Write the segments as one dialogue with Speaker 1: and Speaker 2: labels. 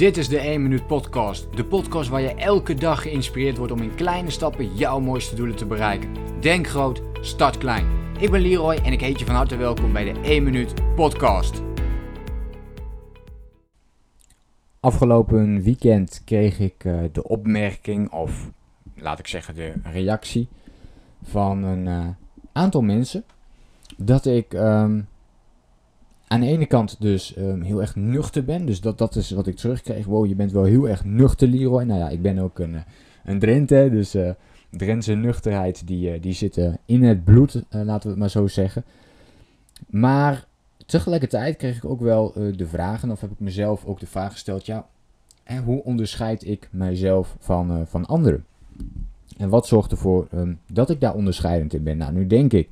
Speaker 1: Dit is de 1 Minuut Podcast. De podcast waar je elke dag geïnspireerd wordt om in kleine stappen jouw mooiste doelen te bereiken. Denk groot, start klein. Ik ben Leroy en ik heet je van harte welkom bij de 1 Minuut Podcast.
Speaker 2: Afgelopen weekend kreeg ik uh, de opmerking, of laat ik zeggen de reactie, van een uh, aantal mensen dat ik um, aan de ene kant dus um, heel erg nuchter ben. Dus dat, dat is wat ik terugkreeg. Wow, je bent wel heel erg nuchter, Leroy. Nou ja, ik ben ook een, een Drenthe. Dus uh, Drentse nuchterheid, die, uh, die zit in het bloed, laten we het maar zo zeggen. Maar tegelijkertijd kreeg ik ook wel de vragen, of heb ik mezelf ook de vraag gesteld, ja, hè, hoe onderscheid ik mijzelf van, van anderen? En wat zorgt ervoor um, dat ik daar onderscheidend in ben? Nou, nu denk ik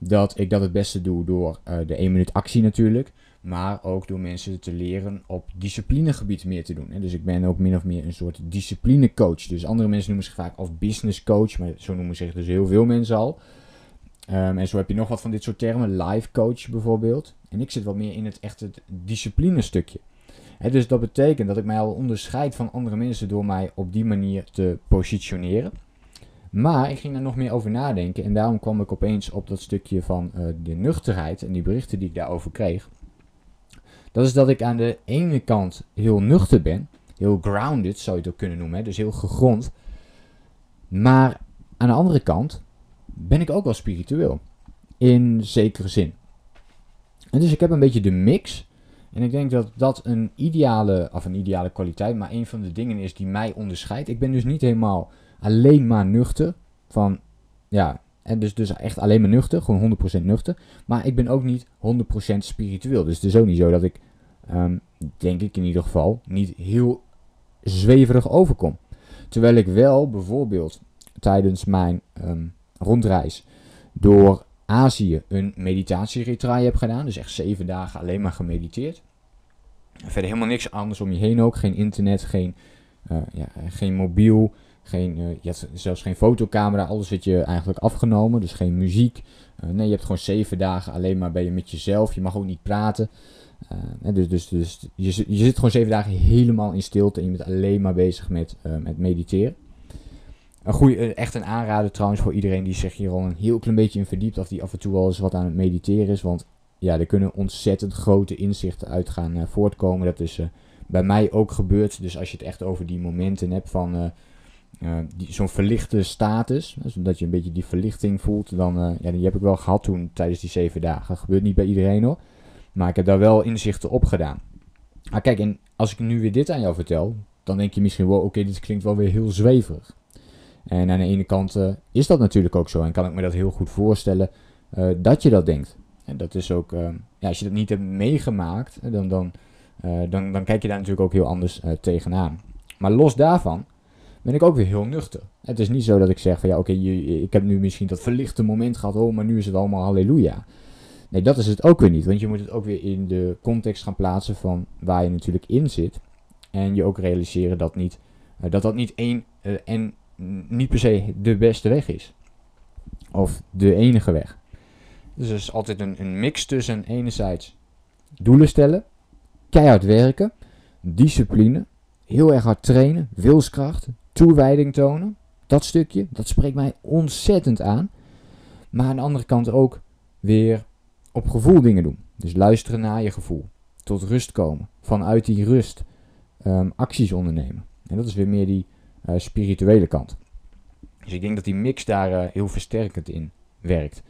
Speaker 2: dat ik dat het beste doe door uh, de 1 minuut actie natuurlijk. Maar ook door mensen te leren op disciplinegebied meer te doen. Dus ik ben ook min of meer een soort disciplinecoach. Dus andere mensen noemen zich vaak als business coach. Maar zo noemen zich dus heel veel mensen al. Um, en zo heb je nog wat van dit soort termen. Life coach bijvoorbeeld. En ik zit wat meer in het echte discipline stukje. Dus dat betekent dat ik mij al onderscheid van andere mensen door mij op die manier te positioneren. Maar ik ging er nog meer over nadenken en daarom kwam ik opeens op dat stukje van uh, de nuchterheid en die berichten die ik daarover kreeg. Dat is dat ik aan de ene kant heel nuchter ben, heel grounded zou je het ook kunnen noemen, hè? dus heel gegrond. Maar aan de andere kant ben ik ook wel spiritueel, in zekere zin. Dus ik heb een beetje de mix. En ik denk dat dat een ideale, of een ideale kwaliteit, maar een van de dingen is die mij onderscheidt. Ik ben dus niet helemaal alleen maar nuchter. Van, ja, en dus, dus echt alleen maar nuchter, gewoon 100% nuchter. Maar ik ben ook niet 100% spiritueel. Dus het is ook niet zo dat ik, um, denk ik in ieder geval, niet heel zweverig overkom. Terwijl ik wel bijvoorbeeld tijdens mijn um, rondreis door Azië een meditatieretrein heb gedaan. Dus echt zeven dagen alleen maar gemediteerd. Verder helemaal niks anders om je heen ook. Geen internet, geen, uh, ja, geen mobiel, geen, uh, je had zelfs geen fotocamera, alles werd je eigenlijk afgenomen. Dus geen muziek. Uh, nee, je hebt gewoon zeven dagen alleen maar ben je met jezelf. Je mag ook niet praten. Uh, dus dus, dus je, je zit gewoon zeven dagen helemaal in stilte en je bent alleen maar bezig met, met mediteren. Een goede, echt een aanrader trouwens voor iedereen die zich hier al een heel klein beetje in verdiept. Of die af en toe al eens wat aan het mediteren is. Want ja, er kunnen ontzettend grote inzichten uit gaan voortkomen. Dat is bij mij ook gebeurd. Dus als je het echt over die momenten hebt van uh, zo'n verlichte status, zodat je een beetje die verlichting voelt, dan, uh, ja, die heb ik wel gehad toen tijdens die zeven dagen. Gebeurt niet bij iedereen hoor, maar ik heb daar wel inzichten op gedaan. Maar kijk, als ik nu weer dit aan jou vertel, dan denk je misschien wel, oké, dit klinkt wel weer heel zweverig. En aan de ene kant uh, is dat natuurlijk ook zo en kan ik me dat heel goed voorstellen dat je dat denkt. En dat is ook, ja, als je dat niet hebt meegemaakt, dan, dan, dan, dan kijk je daar natuurlijk ook heel anders tegenaan. Maar los daarvan, ben ik ook weer heel nuchter. Het is niet zo dat ik zeg van ja, oké, ik heb nu misschien dat verlichte moment gehad, oh, maar nu is het allemaal halleluja. Nee, dat is het ook weer niet, want je moet het ook weer in de context gaan plaatsen van waar je natuurlijk in zit. En je ook realiseren dat niet, uh, dat, dat niet één uh, en niet per se de beste weg is. Of de enige weg. Dus er is altijd een, een mix tussen enerzijds doelen stellen, keihard werken, discipline, heel erg hard trainen, wilskracht, toewijding tonen. Dat stukje, dat spreekt mij ontzettend aan. Maar aan de andere kant ook weer op gevoel dingen doen. Dus luisteren naar je gevoel. Tot rust komen. Vanuit die rust um, acties ondernemen. En dat is weer meer die uh, spirituele kant. Dus ik denk dat die mix daar uh, heel versterkend in werkt.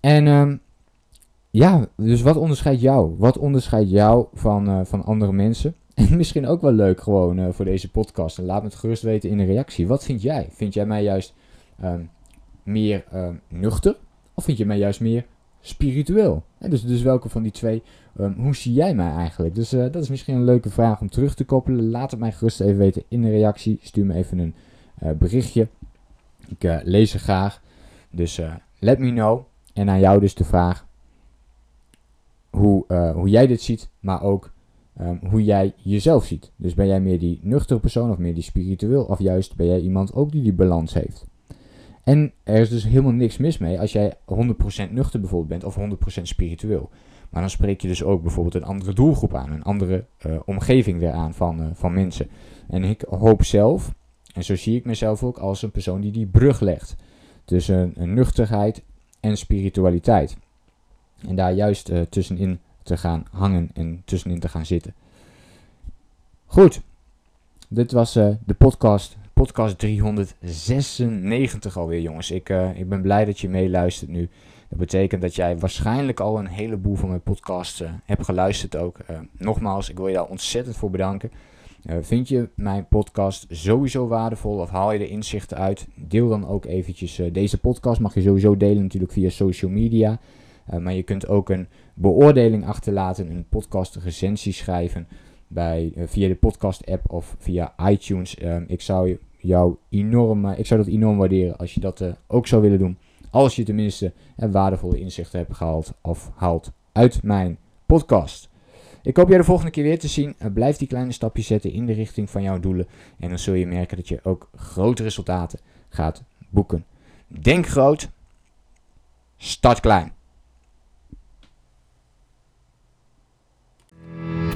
Speaker 2: En um, ja, dus wat onderscheidt jou? Wat onderscheidt jou van, uh, van andere mensen? En misschien ook wel leuk gewoon uh, voor deze podcast. En laat me het gerust weten in een reactie. Wat vind jij? Vind jij mij juist um, meer um, nuchter? Of vind je mij juist meer spiritueel? Dus, dus welke van die twee, um, hoe zie jij mij eigenlijk? Dus uh, dat is misschien een leuke vraag om terug te koppelen. Laat het mij gerust even weten in een reactie. Stuur me even een uh, berichtje. Ik lees ze graag. Dus let me know. En aan jou dus de vraag hoe, hoe jij dit ziet, maar ook um, hoe jij jezelf ziet. Dus ben jij meer die nuchtere persoon of meer die spiritueel? Of juist ben jij iemand ook die die balans heeft? En er is dus helemaal niks mis mee als jij 100% nuchter bijvoorbeeld bent of 100% spiritueel. Maar dan spreek je dus ook bijvoorbeeld een andere doelgroep aan, een andere uh, omgeving weer aan van, uh, van mensen. En ik hoop zelf, en zo zie ik mezelf ook als een persoon die die brug legt tussen een nuchterheid en spiritualiteit. En daar juist uh, tussenin te gaan hangen en tussenin te gaan zitten. Goed, dit was uh, de podcast, podcast 396 alweer jongens. Ik, uh, ik ben blij dat je meeluistert nu. Dat betekent dat jij waarschijnlijk al een heleboel van mijn podcasts uh, hebt geluisterd ook. nogmaals, ik wil je daar ontzettend voor bedanken. vind je mijn podcast sowieso waardevol of haal je er inzichten uit? Deel dan ook eventjes deze podcast. Mag je sowieso delen natuurlijk via social media. Maar je kunt ook een beoordeling achterlaten, een podcast recensie schrijven bij, uh, via de podcast app of via iTunes. Um, ik zou jou enorm, uh, ik zou dat enorm waarderen als je dat ook zou willen doen. Als je tenminste waardevolle inzichten hebt gehaald of haalt uit mijn podcast. Ik hoop jij de volgende keer weer te zien. blijf die kleine stapjes zetten in de richting van jouw doelen. En dan zul je merken dat je ook grote resultaten gaat boeken. Denk groot, start klein.